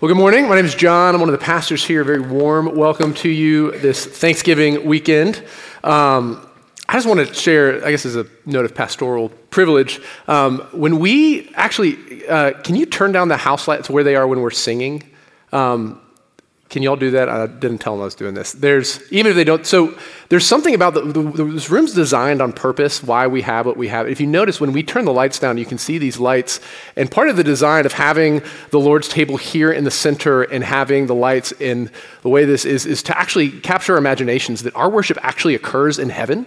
Well, good morning. My name is John. I'm one of the pastors here. Very warm welcome to you this Thanksgiving weekend. Um, I just want to share, I guess, as a note of pastoral privilege. Um, when we actually, uh, can you turn down the house lights where they are when we're singing? Um, can y'all do that? I didn't tell them I was doing this. There's, even if they don't, so there's something about the, the, this room's designed on purpose, why we have what we have. If you notice, when we turn the lights down, you can see these lights. And part of the design of having the Lord's table here in the center and having the lights in the way this is, is to actually capture our imaginations that our worship actually occurs in heaven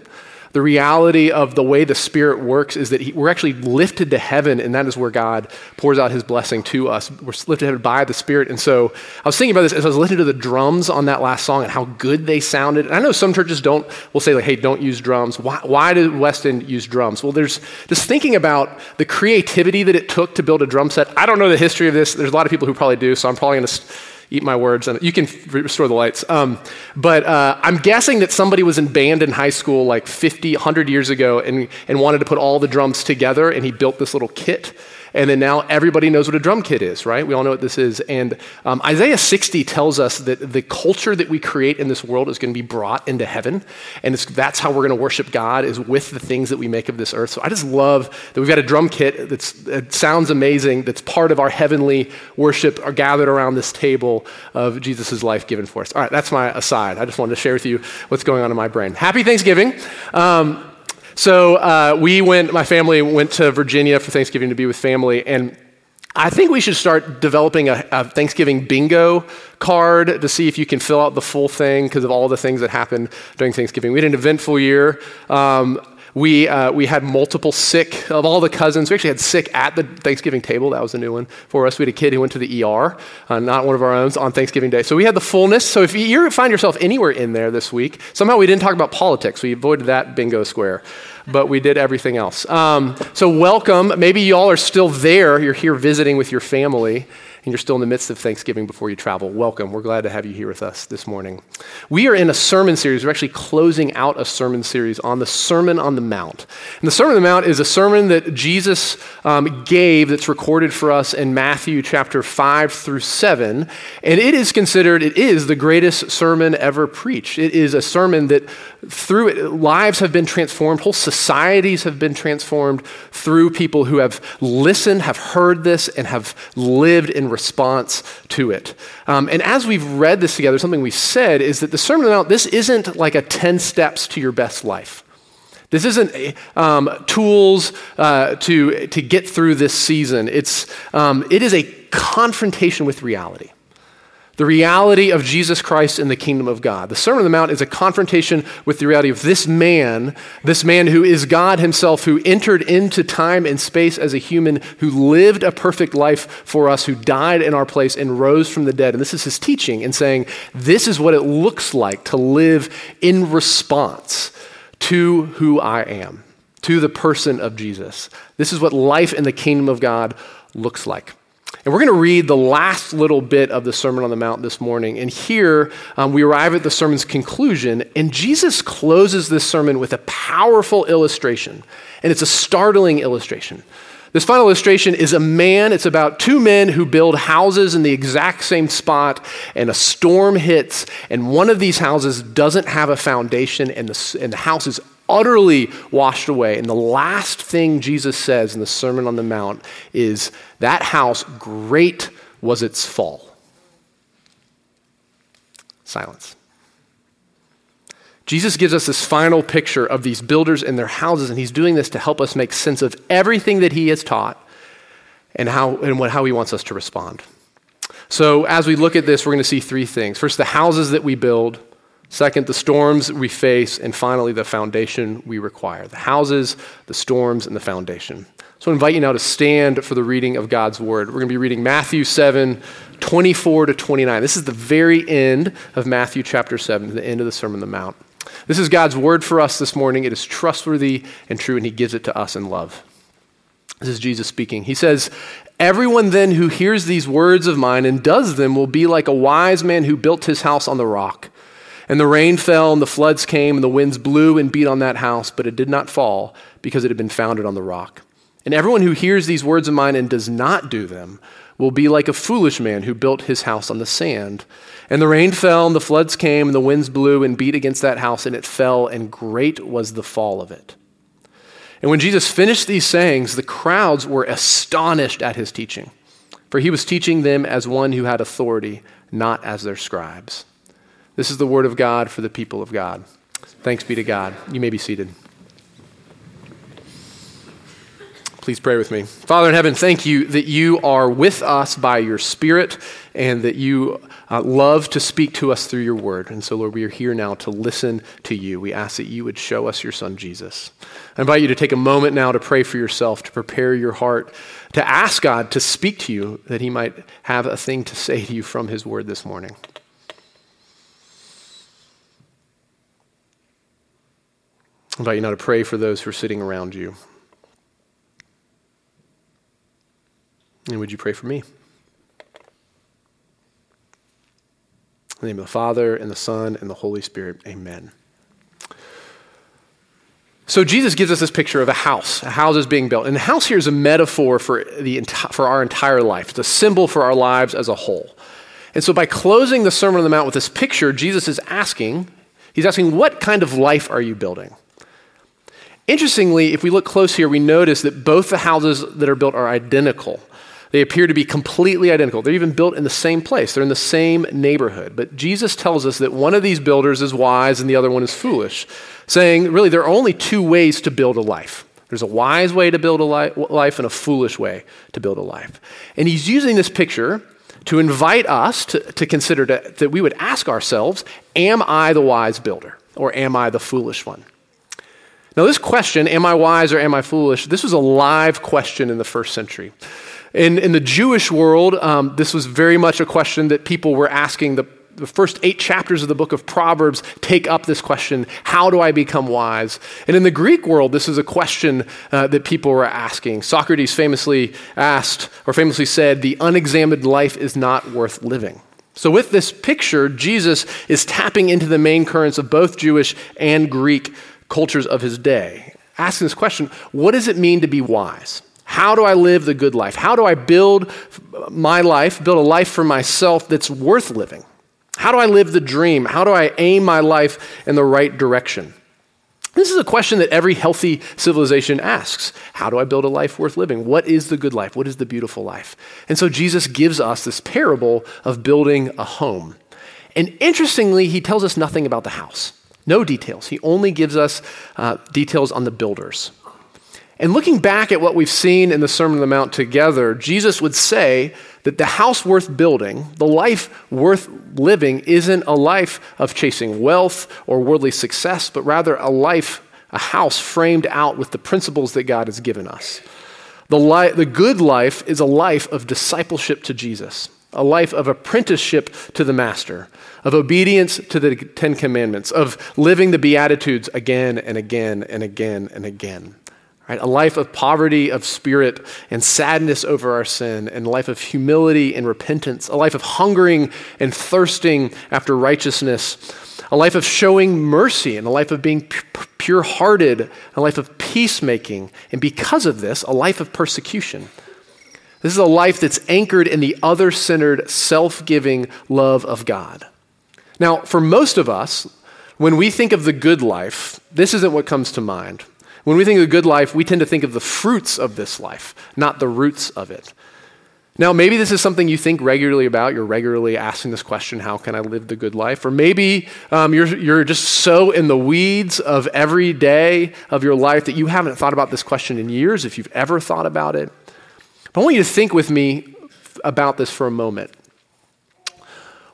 the reality of the way the Spirit works is that he, we're actually lifted to heaven, and that is where God pours out his blessing to us. We're lifted to heaven by the Spirit. And so I was thinking about this as I was listening to the drums on that last song and how good they sounded. And I know some churches don't, will say, like, hey, don't use drums. Why, why did West End use drums? Well, there's just thinking about the creativity that it took to build a drum set. I don't know the history of this. There's a lot of people who probably do, so I'm probably going to eat my words, and you can restore the lights. Um, but uh, I'm guessing that somebody was in band in high school like 50, 100 years ago and, and wanted to put all the drums together, and he built this little kit. And then now everybody knows what a drum kit is, right? We all know what this is. And um, Isaiah 60 tells us that the culture that we create in this world is going to be brought into heaven. And that's how we're going to worship God, is with the things that we make of this earth. So I just love that we've got a drum kit that sounds amazing, that's part of our heavenly worship, are gathered around this table of Jesus' life given for us. All right, that's my aside. I just wanted to share with you what's going on in my brain. Happy Thanksgiving. Um, so uh, we went, my family went to Virginia for Thanksgiving to be with family, and I think we should start developing a, a, Thanksgiving bingo card to see if you can fill out the full thing because of all the things that happened during Thanksgiving. We had an eventful year. Um, we, uh, we had multiple sick of all the cousins. We actually had sick at the Thanksgiving table. That was a new one for us. We had a kid who went to the ER, uh, not one of our own, on Thanksgiving Day. So we had the fullness. So if you find yourself anywhere in there this week, somehow we didn't talk about politics. We avoided that bingo square but we did everything else. Um, so, welcome. Maybe y'all are still there. You're here visiting with your family and you're still in the midst of Thanksgiving before you travel, welcome. We're glad to have you here with us this morning. We are in a sermon series. We're actually closing out a sermon series on the Sermon on the Mount. And the Sermon on the Mount is a sermon that Jesus um, gave that's recorded for us in Matthew chapter 5 through 7. And it is considered, it is the greatest sermon ever preached. It is a sermon that through it, lives have been transformed, whole societies have been transformed through people who have listened, have heard this, and have lived in response to it. Um, and as we've read this together, something we've said is that the Sermon on the Mount, this isn't like a 10 steps to your best life. This isn't um, tools uh, to, to get through this season. It's, um, it is a confrontation with reality the reality of Jesus Christ in the kingdom of God. The Sermon on the Mount is a confrontation with the reality of this man, this man who is God himself, who entered into time and space as a human, who lived a perfect life for us, who died in our place and rose from the dead. And this is his teaching and saying, this is what it looks like to live in response to who I am, to the person of Jesus. This is what life in the kingdom of God looks like. And we're going to read the last little bit of the Sermon on the Mount this morning. And here um, we arrive at the sermon's conclusion, and Jesus closes this sermon with a powerful illustration. And it's a startling illustration. This final illustration is a man, it's about two men who build houses in the exact same spot, and a storm hits, and one of these houses doesn't have a foundation, and the, and the house is utterly washed away. And the last thing Jesus says in the Sermon on the Mount is, That house, great was its fall. Silence. Jesus gives us this final picture of these builders and their houses, and he's doing this to help us make sense of everything that he has taught and how, and what, how he wants us to respond. So, as we look at this, we're going to see three things. First, the houses that we build. Second, the storms we face. And finally, the foundation we require the houses, the storms, and the foundation. So I invite you now to stand for the reading of God's word. We're going to be reading Matthew 7, 24 to 29. This is the very end of Matthew chapter 7, the end of the Sermon on the Mount. This is God's word for us this morning. It is trustworthy and true, and He gives it to us in love. This is Jesus speaking. He says, Everyone then who hears these words of mine and does them will be like a wise man who built his house on the rock. And the rain fell, and the floods came, and the winds blew and beat on that house, but it did not fall because it had been founded on the rock. And everyone who hears these words of mine and does not do them will be like a foolish man who built his house on the sand. And the rain fell, and the floods came, and the winds blew and beat against that house, and it fell, and great was the fall of it. And when Jesus finished these sayings, the crowds were astonished at his teaching, for he was teaching them as one who had authority, not as their scribes. This is the word of God for the people of God. Thanks be to God. You may be seated. Please pray with me. Father in heaven, thank you that you are with us by your Spirit and that you uh, love to speak to us through your word. And so, Lord, we are here now to listen to you. We ask that you would show us your Son, Jesus. I invite you to take a moment now to pray for yourself, to prepare your heart, to ask God to speak to you, that he might have a thing to say to you from his word this morning. I invite you now to pray for those who are sitting around you. And would you pray for me? In the name of the Father, and the Son, and the Holy Spirit, amen. So Jesus gives us this picture of a house. A house is being built. And the house here is a metaphor for, the enti- for our entire life. It's a symbol for our lives as a whole. And so by closing the Sermon on the Mount with this picture, Jesus is asking, he's asking, what kind of life are you building? Interestingly, if we look close here, we notice that both the houses that are built are identical. They appear to be completely identical. They're even built in the same place, they're in the same neighborhood. But Jesus tells us that one of these builders is wise and the other one is foolish, saying, really, there are only two ways to build a life. There's a wise way to build a life and a foolish way to build a life. And he's using this picture to invite us to, to consider that, that we would ask ourselves, Am I the wise builder or am I the foolish one? Now, this question, Am I wise or am I foolish? This was a live question in the first century. In, in the Jewish world, um, this was very much a question that people were asking. The, the first eight chapters of the book of Proverbs take up this question How do I become wise? And in the Greek world, this is a question uh, that people were asking. Socrates famously asked, or famously said, The unexamined life is not worth living. So, with this picture, Jesus is tapping into the main currents of both Jewish and Greek cultures of his day, asking this question What does it mean to be wise? How do I live the good life? How do I build my life, build a life for myself that's worth living? How do I live the dream? How do I aim my life in the right direction? This is a question that every healthy civilization asks. How do I build a life worth living? What is the good life? What is the beautiful life? And so Jesus gives us this parable of building a home. And interestingly, he tells us nothing about the house. No details. He only gives us uh, details on the builders. And looking back at what we've seen in the Sermon on the Mount together, Jesus would say that the house worth building, the life worth living, isn't a life of chasing wealth or worldly success, but rather a life, a house framed out with the principles that God has given us. The, li- the good life is a life of discipleship to Jesus, a life of apprenticeship to the Master, of obedience to the Ten Commandments, of living the Beatitudes again and again and again and again. Right? A life of poverty of spirit and sadness over our sin, and a life of humility and repentance, a life of hungering and thirsting after righteousness, a life of showing mercy, and a life of being pure hearted, a life of peacemaking, and because of this, a life of persecution. This is a life that's anchored in the other centered, self giving love of God. Now, for most of us, when we think of the good life, this isn't what comes to mind. When we think of the good life, we tend to think of the fruits of this life, not the roots of it. Now, maybe this is something you think regularly about. You're regularly asking this question how can I live the good life? Or maybe um, you're, you're just so in the weeds of every day of your life that you haven't thought about this question in years, if you've ever thought about it. But I want you to think with me about this for a moment.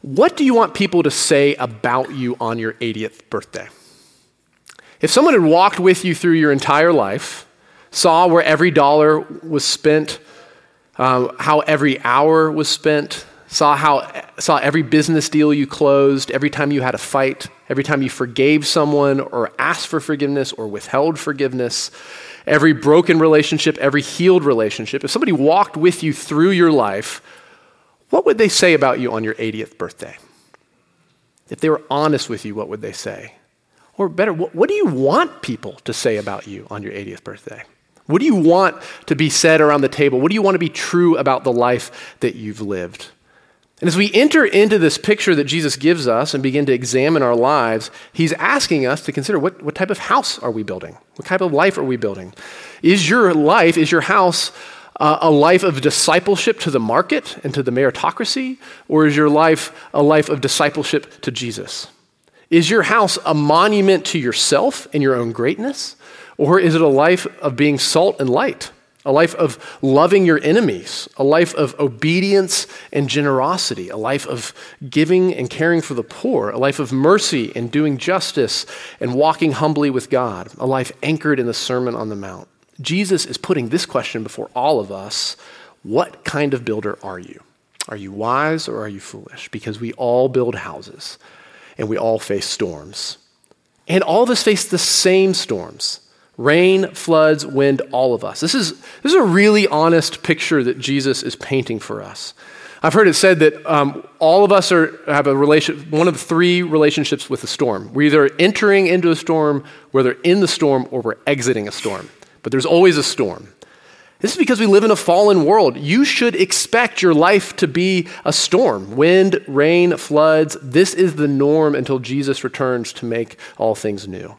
What do you want people to say about you on your 80th birthday? If someone had walked with you through your entire life, saw where every dollar was spent, um, how every hour was spent, saw how saw every business deal you closed, every time you had a fight, every time you forgave someone or asked for forgiveness or withheld forgiveness, every broken relationship, every healed relationship. If somebody walked with you through your life, what would they say about you on your 80th birthday? If they were honest with you, what would they say? Or better, what, what do you want people to say about you on your 80th birthday? What do you want to be said around the table? What do you want to be true about the life that you've lived? And as we enter into this picture that Jesus gives us and begin to examine our lives, he's asking us to consider what, what type of house are we building? What type of life are we building? Is your life, is your house uh, a life of discipleship to the market and to the meritocracy? Or is your life a life of discipleship to Jesus? Is your house a monument to yourself and your own greatness? Or is it a life of being salt and light? A life of loving your enemies, a life of obedience and generosity, a life of giving and caring for the poor, a life of mercy and doing justice and walking humbly with God, a life anchored in the Sermon on the Mount. Jesus is putting this question before all of us What kind of builder are you? Are you wise or are you foolish? Because we all build houses and we all face storms. And all of us face the same storms rain, floods, wind, all of us. This is, this is a really honest picture that Jesus is painting for us. I've heard it said that um, all of us are, have a relation, one of three relationships with the storm. We're either entering into a storm, we're in the storm, or we're exiting a storm but there's always a storm. This is because we live in a fallen world. You should expect your life to be a storm wind, rain, floods. This is the norm until Jesus returns to make all things new.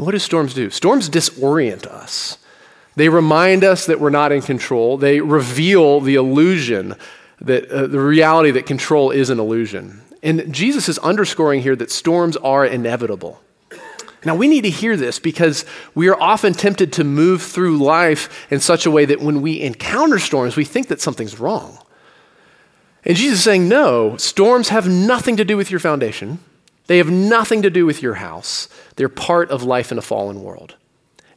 And what do storms do? Storms disorient us. They remind us that we're not in control. They reveal the illusion that uh, the reality that control is an illusion. And Jesus is underscoring here that storms are inevitable. Now, we need to hear this because we are often tempted to move through life in such a way that when we encounter storms, we think that something's wrong. And Jesus is saying, no, storms have nothing to do with your foundation. They have nothing to do with your house. They're part of life in a fallen world.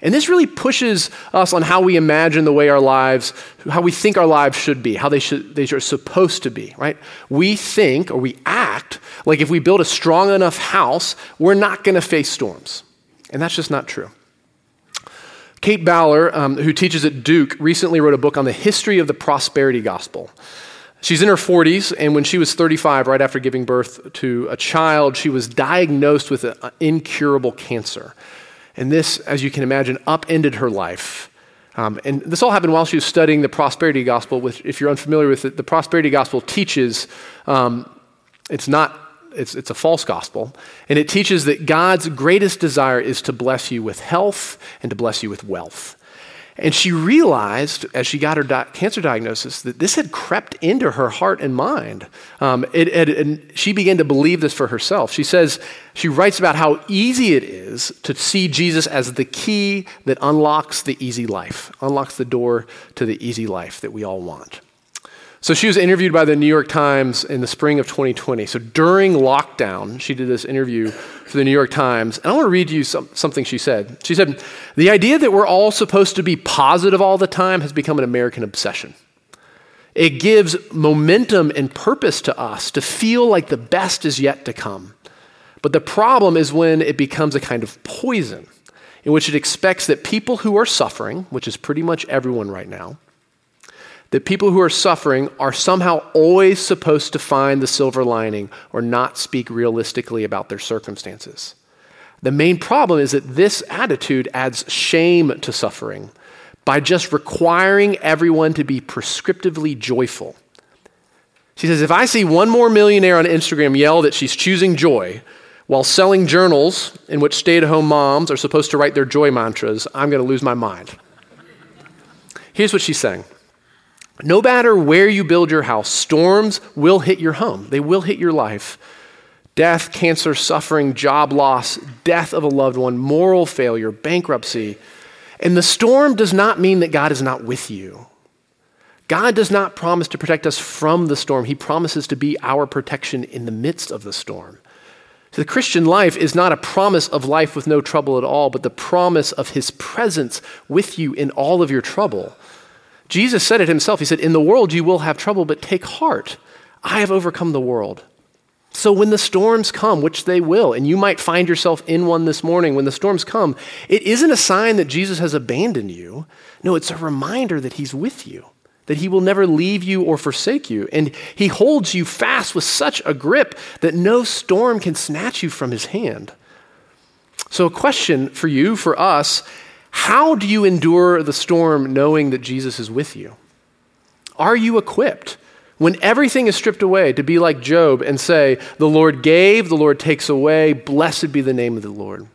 And this really pushes us on how we imagine the way our lives, how we think our lives should be, how they, should, they are supposed to be, right? We think or we act like if we build a strong enough house, we're not going to face storms. And that's just not true. Kate Bowler, um, who teaches at Duke, recently wrote a book on the history of the prosperity gospel. She's in her 40s, and when she was 35, right after giving birth to a child, she was diagnosed with an incurable cancer. And this, as you can imagine, upended her life. Um, and this all happened while she was studying the prosperity gospel, which, if you're unfamiliar with it, the prosperity gospel teaches um, it's not, it's, it's a false gospel. And it teaches that God's greatest desire is to bless you with health and to bless you with wealth. And she realized as she got her di- cancer diagnosis that this had crept into her heart and mind. Um, it, it, and she began to believe this for herself. She says, she writes about how easy it is to see Jesus as the key that unlocks the easy life, unlocks the door to the easy life that we all want. So she was interviewed by the New York Times in the spring of 2020. So during lockdown, she did this interview for the New York Times. And I want to read you some, something she said. She said, The idea that we're all supposed to be positive all the time has become an American obsession. It gives momentum and purpose to us to feel like the best is yet to come. But the problem is when it becomes a kind of poison in which it expects that people who are suffering, which is pretty much everyone right now, that people who are suffering are somehow always supposed to find the silver lining or not speak realistically about their circumstances. The main problem is that this attitude adds shame to suffering by just requiring everyone to be prescriptively joyful. She says, if I see one more millionaire on Instagram yell that she's choosing joy while selling journals in which stay at home moms are supposed to write their joy mantras, I'm going to lose my mind. Here's what she's saying no matter where you build your house, storms will hit your home, they will hit your life. Death, cancer, suffering, job loss, death of a loved one, moral failure, bankruptcy. And the storm does not mean that God is not with you. God does not promise to protect us from the storm. He promises to be our protection in the midst of the storm. So the Christian life is not a promise of life with no trouble at all, but the promise of His presence with you in all of your trouble. Jesus said it himself. He said, In the world you will have trouble, but take heart. I have overcome the world. So when the storms come, which they will, and you might find yourself in one this morning, when the storms come, it isn't a sign that Jesus has abandoned you. No, it's a reminder that he's with you, that he will never leave you or forsake you. And he holds you fast with such a grip that no storm can snatch you from his hand. So, a question for you, for us How do you endure the storm knowing that Jesus is with you? Are you equipped when everything is stripped away to be like Job and say, The Lord gave, the Lord takes away, blessed be the name of the Lord?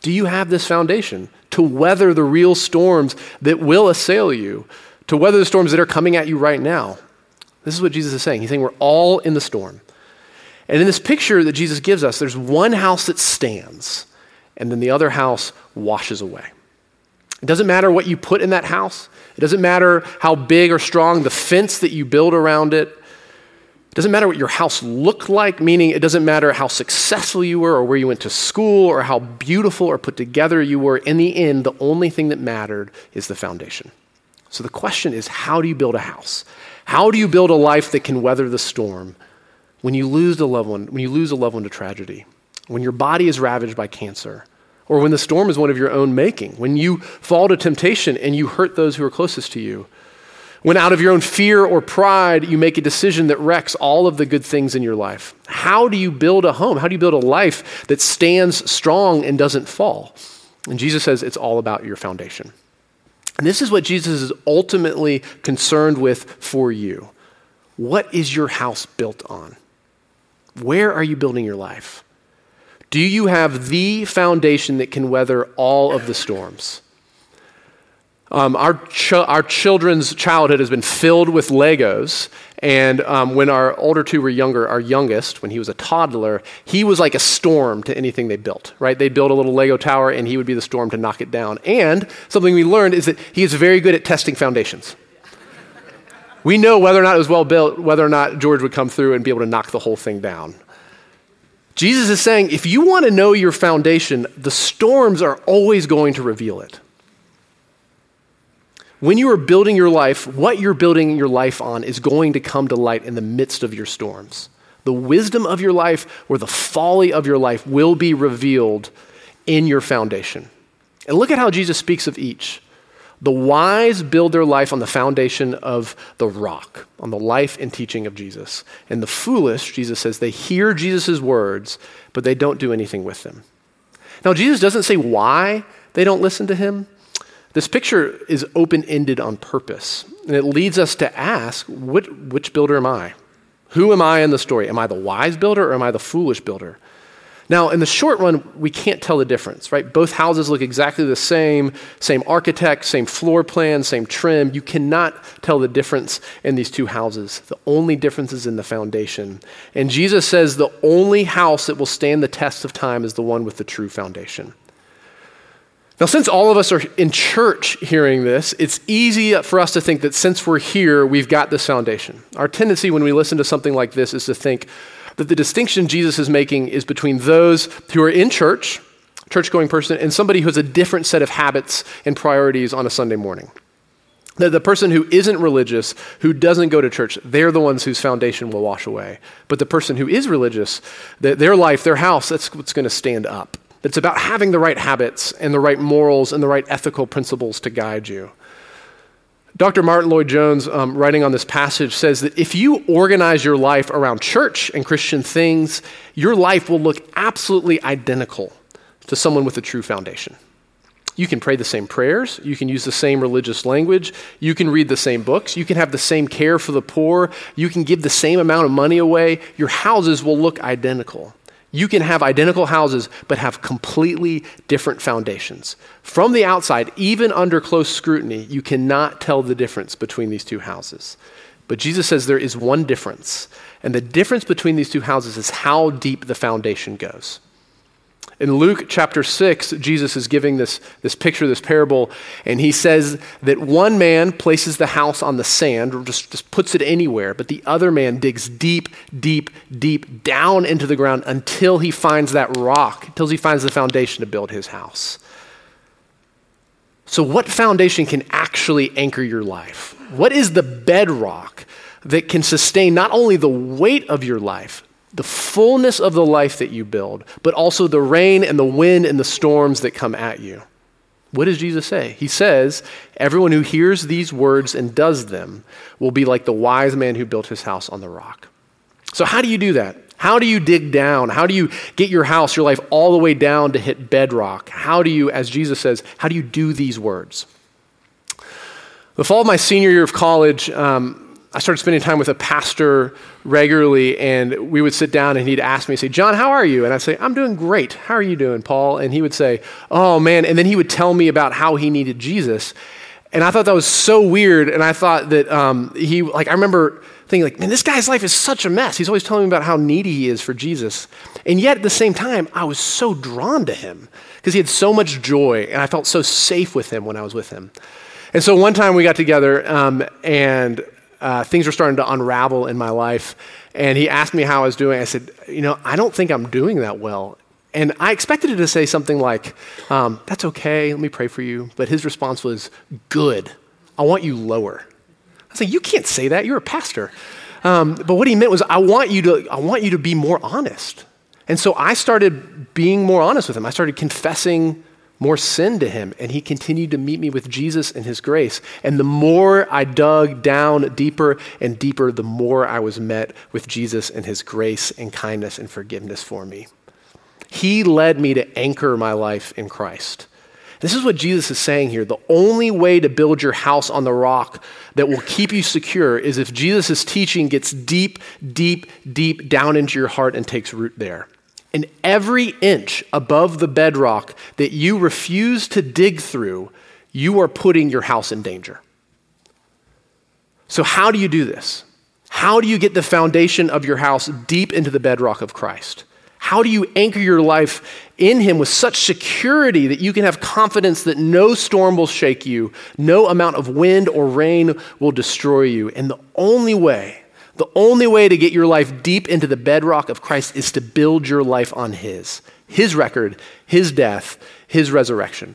Do you have this foundation to weather the real storms that will assail you, to weather the storms that are coming at you right now? This is what Jesus is saying. He's saying we're all in the storm. And in this picture that Jesus gives us, there's one house that stands, and then the other house washes away. It doesn't matter what you put in that house, it doesn't matter how big or strong the fence that you build around it. It doesn't matter what your house looked like, meaning it doesn't matter how successful you were or where you went to school or how beautiful or put together you were. In the end, the only thing that mattered is the foundation. So the question is how do you build a house? How do you build a life that can weather the storm when you lose a loved one, when you lose a loved one to tragedy, when your body is ravaged by cancer, or when the storm is one of your own making, when you fall to temptation and you hurt those who are closest to you, when out of your own fear or pride you make a decision that wrecks all of the good things in your life. How do you build a home? How do you build a life that stands strong and doesn't fall? And Jesus says it's all about your foundation. And this is what Jesus is ultimately concerned with for you. What is your house built on? Where are you building your life? Do you have the foundation that can weather all of the storms? Um, our, ch- our children's childhood has been filled with Legos. And um, when our older two were younger, our youngest, when he was a toddler, he was like a storm to anything they built, right? They'd build a little Lego tower and he would be the storm to knock it down. And something we learned is that he is very good at testing foundations. we know whether or not it was well built, whether or not George would come through and be able to knock the whole thing down. Jesus is saying if you want to know your foundation, the storms are always going to reveal it. When you are building your life, what you're building your life on is going to come to light in the midst of your storms. The wisdom of your life or the folly of your life will be revealed in your foundation. And look at how Jesus speaks of each. The wise build their life on the foundation of the rock, on the life and teaching of Jesus. And the foolish, Jesus says, they hear Jesus' words, but they don't do anything with them. Now, Jesus doesn't say why they don't listen to him. This picture is open ended on purpose, and it leads us to ask which, which builder am I? Who am I in the story? Am I the wise builder or am I the foolish builder? Now, in the short run, we can't tell the difference, right? Both houses look exactly the same, same architect, same floor plan, same trim. You cannot tell the difference in these two houses. The only difference is in the foundation. And Jesus says the only house that will stand the test of time is the one with the true foundation. Now, since all of us are in church hearing this, it's easy for us to think that since we're here, we've got this foundation. Our tendency when we listen to something like this is to think that the distinction Jesus is making is between those who are in church, church going person, and somebody who has a different set of habits and priorities on a Sunday morning. The, the person who isn't religious, who doesn't go to church, they're the ones whose foundation will wash away. But the person who is religious, the, their life, their house, that's what's going to stand up. It's about having the right habits and the right morals and the right ethical principles to guide you. Dr. Martyn Lloyd-Jones, um, writing on this passage, says that if you organize your life around church and Christian things, your life will look absolutely identical to someone with a true foundation. You can pray the same prayers. You can use the same religious language. You can read the same books. You can have the same care for the poor. You can give the same amount of money away. Your houses will look identical. You can have identical houses, but have completely different foundations. From the outside, even under close scrutiny, you cannot tell the difference between these two houses. But Jesus says there is one difference, and the difference between these two houses is how deep the foundation goes. In Luke chapter 6, Jesus is giving this, this picture, this parable, and he says that one man places the house on the sand, or just, just puts it anywhere, but the other man digs deep, deep, deep down into the ground until he finds that rock, until he finds the foundation to build his house. So, what foundation can actually anchor your life? What is the bedrock that can sustain not only the weight of your life, the fullness of the life that you build, but also the rain and the wind and the storms that come at you. What does Jesus say? He says, Everyone who hears these words and does them will be like the wise man who built his house on the rock. So, how do you do that? How do you dig down? How do you get your house, your life, all the way down to hit bedrock? How do you, as Jesus says, how do you do these words? The fall of my senior year of college, um, I started spending time with a pastor regularly, and we would sit down and he'd ask me, say, John, how are you? And I'd say, I'm doing great. How are you doing, Paul? And he would say, Oh, man. And then he would tell me about how he needed Jesus. And I thought that was so weird. And I thought that um, he, like, I remember thinking, like, man, this guy's life is such a mess. He's always telling me about how needy he is for Jesus. And yet at the same time, I was so drawn to him because he had so much joy, and I felt so safe with him when I was with him. And so one time we got together, um, and uh, things were starting to unravel in my life. And he asked me how I was doing. I said, You know, I don't think I'm doing that well. And I expected him to say something like, um, That's okay, let me pray for you. But his response was, Good, I want you lower. I was like, You can't say that, you're a pastor. Um, but what he meant was, I want, you to, I want you to be more honest. And so I started being more honest with him. I started confessing more sin to him, and he continued to meet me with Jesus and his grace. And the more I dug down deeper and deeper, the more I was met with Jesus and his grace and kindness and forgiveness for me. He led me to anchor my life in Christ. This is what Jesus is saying here. The only way to build your house on the rock that will keep you secure is if Jesus' teaching gets deep, deep, deep down into your heart and takes root there. And every inch above the bedrock that you refuse to dig through, you are putting your house in danger. So, how do you do this? How do you get the foundation of your house deep into the bedrock of Christ? How do you anchor your life in Him with such security that you can have confidence that no storm will shake you, no amount of wind or rain will destroy you? And the only way the only way to get your life deep into the bedrock of Christ is to build your life on His, His record, His death, His resurrection.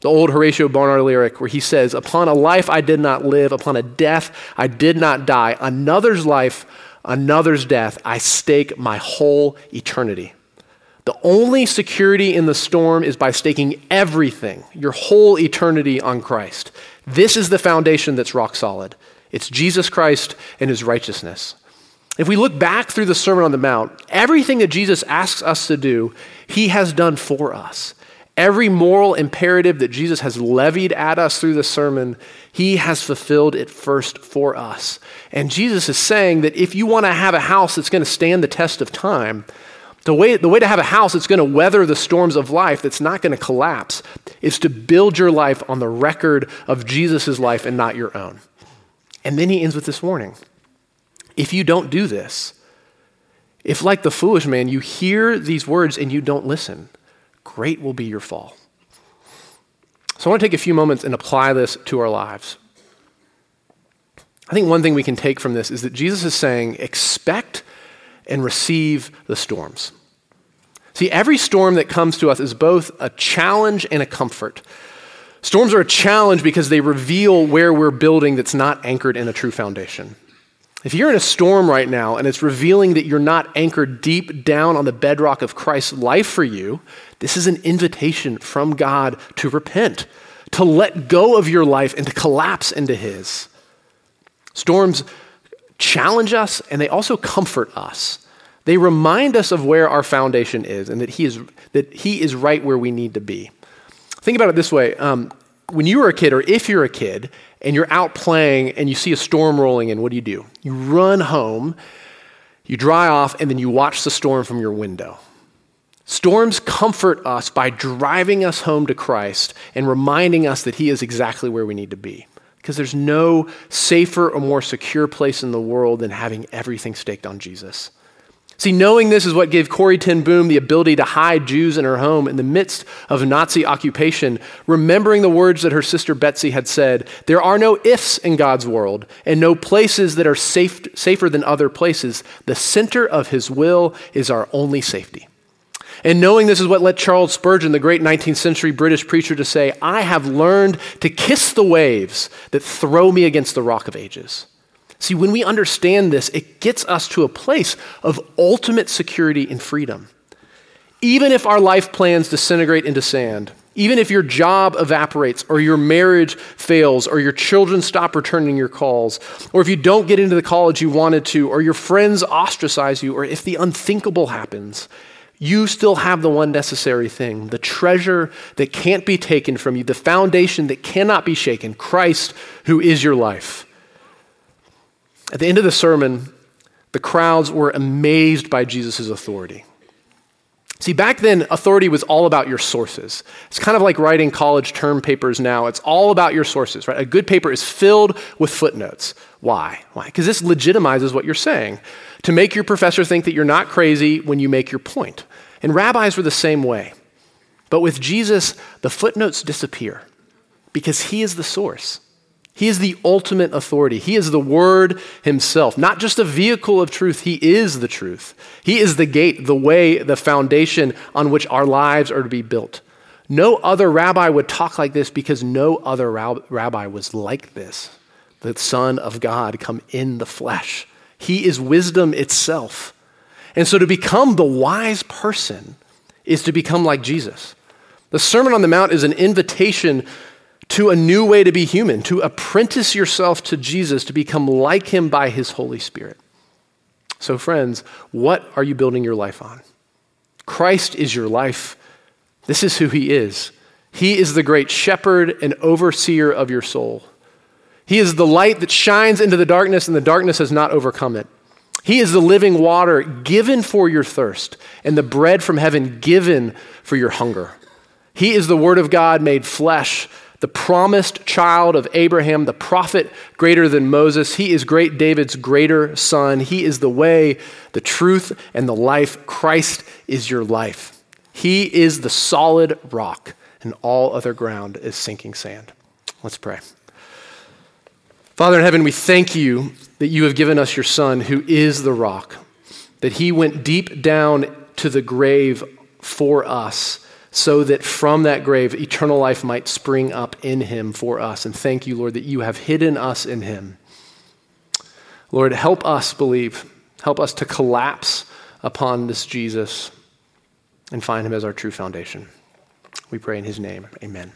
The old Horatius Bonar lyric where he says, Upon a life I did not live, upon a death I did not die, another's life, another's death, I stake my whole eternity. The only security in the storm is by staking everything, your whole eternity on Christ. This is the foundation that's rock solid. It's Jesus Christ and his righteousness. If we look back through the Sermon on the Mount, everything that Jesus asks us to do, he has done for us. Every moral imperative that Jesus has levied at us through the sermon, he has fulfilled it first for us. And Jesus is saying that if you want to have a house that's going to stand the test of time, the way, the way to have a house that's going to weather the storms of life, that's not going to collapse, is to build your life on the record of Jesus' life and not your own. And then he ends with this warning if you don't do this, if, like the foolish man, you hear these words and you don't listen, great will be your fall. So I want to take a few moments and apply this to our lives. I think one thing we can take from this is that Jesus is saying, expect and receive the storms. See, every storm that comes to us is both a challenge and a comfort. Storms are a challenge because they reveal where we're building that's not anchored in a true foundation. If you're in a storm right now and it's revealing that you're not anchored deep down on the bedrock of Christ's life for you, this is an invitation from God to repent, to let go of your life and to collapse into His. Storms challenge us and they also comfort us. They remind us of where our foundation is and that He is, that he is right where we need to be. Think about it this way um, when you were a kid, or if you're a kid, and you're out playing and you see a storm rolling in, what do you do? You run home, you dry off, and then you watch the storm from your window. Storms comfort us by driving us home to Christ and reminding us that He is exactly where we need to be. Because there's no safer or more secure place in the world than having everything staked on Jesus. See, knowing this is what gave Corrie ten Boom the ability to hide Jews in her home in the midst of Nazi occupation, remembering the words that her sister Betsie had said there are no ifs in God's world and no places that are safe, safer than other places. The center of his will is our only safety. And knowing this is what led Charles Spurgeon, the great 19th century British preacher, to say, I have learned to kiss the waves that throw me against the rock of ages. See, when we understand this, it gets us to a place of ultimate security and freedom. Even if our life plans disintegrate into sand, Even if your job evaporates, or your marriage fails, or your children stop returning your calls, or if you don't get into the college you wanted to, or your friends ostracize you, or if the unthinkable happens, you still have the one necessary thing the treasure that can't be taken from you, the foundation that cannot be shaken Christ, who is your life. At the end of the sermon, the crowds were amazed by Jesus' authority. See, back then, authority was all about your sources. It's kind of like writing college term papers now. It's all about your sources, right? A good paper is filled with footnotes. Why? Why? Because this legitimizes what you're saying to make your professor think that you're not crazy when you make your point. And rabbis were the same way. But with Jesus, the footnotes disappear because he is the source. He is the ultimate authority. He is the Word Himself, not just a vehicle of truth. He is the truth. He is the gate, the way, the foundation on which our lives are to be built. No other rabbi would talk like this because no other rabbi was like this. The Son of God come in the flesh. He is wisdom itself. And so to become the wise person is to become like Jesus. The Sermon on the Mount is an invitation to a new way to be human, to apprentice yourself to Jesus, to become like him by his Holy Spirit. So, friends, what are you building your life on? Christ is your life. This is who he is. He is the great shepherd and overseer of your soul. He is the light that shines into the darkness, and the darkness has not overcome it. He is the living water given for your thirst, and the bread from heaven given for your hunger. He is the Word of God made flesh the promised child of Abraham, the prophet greater than Moses. He is great David's greater son. He is the way, the truth, and the life. Christ is your life. He is the solid rock, and all other ground is sinking sand. Let's pray. Father in heaven, we thank you that you have given us your Son, who is the rock, that he went deep down to the grave for us so that from that grave eternal life might spring up in him for us. And thank you, Lord, that you have hidden us in him. Lord, help us believe. Help us to collapse upon this Jesus and find him as our true foundation. We pray in his name. Amen.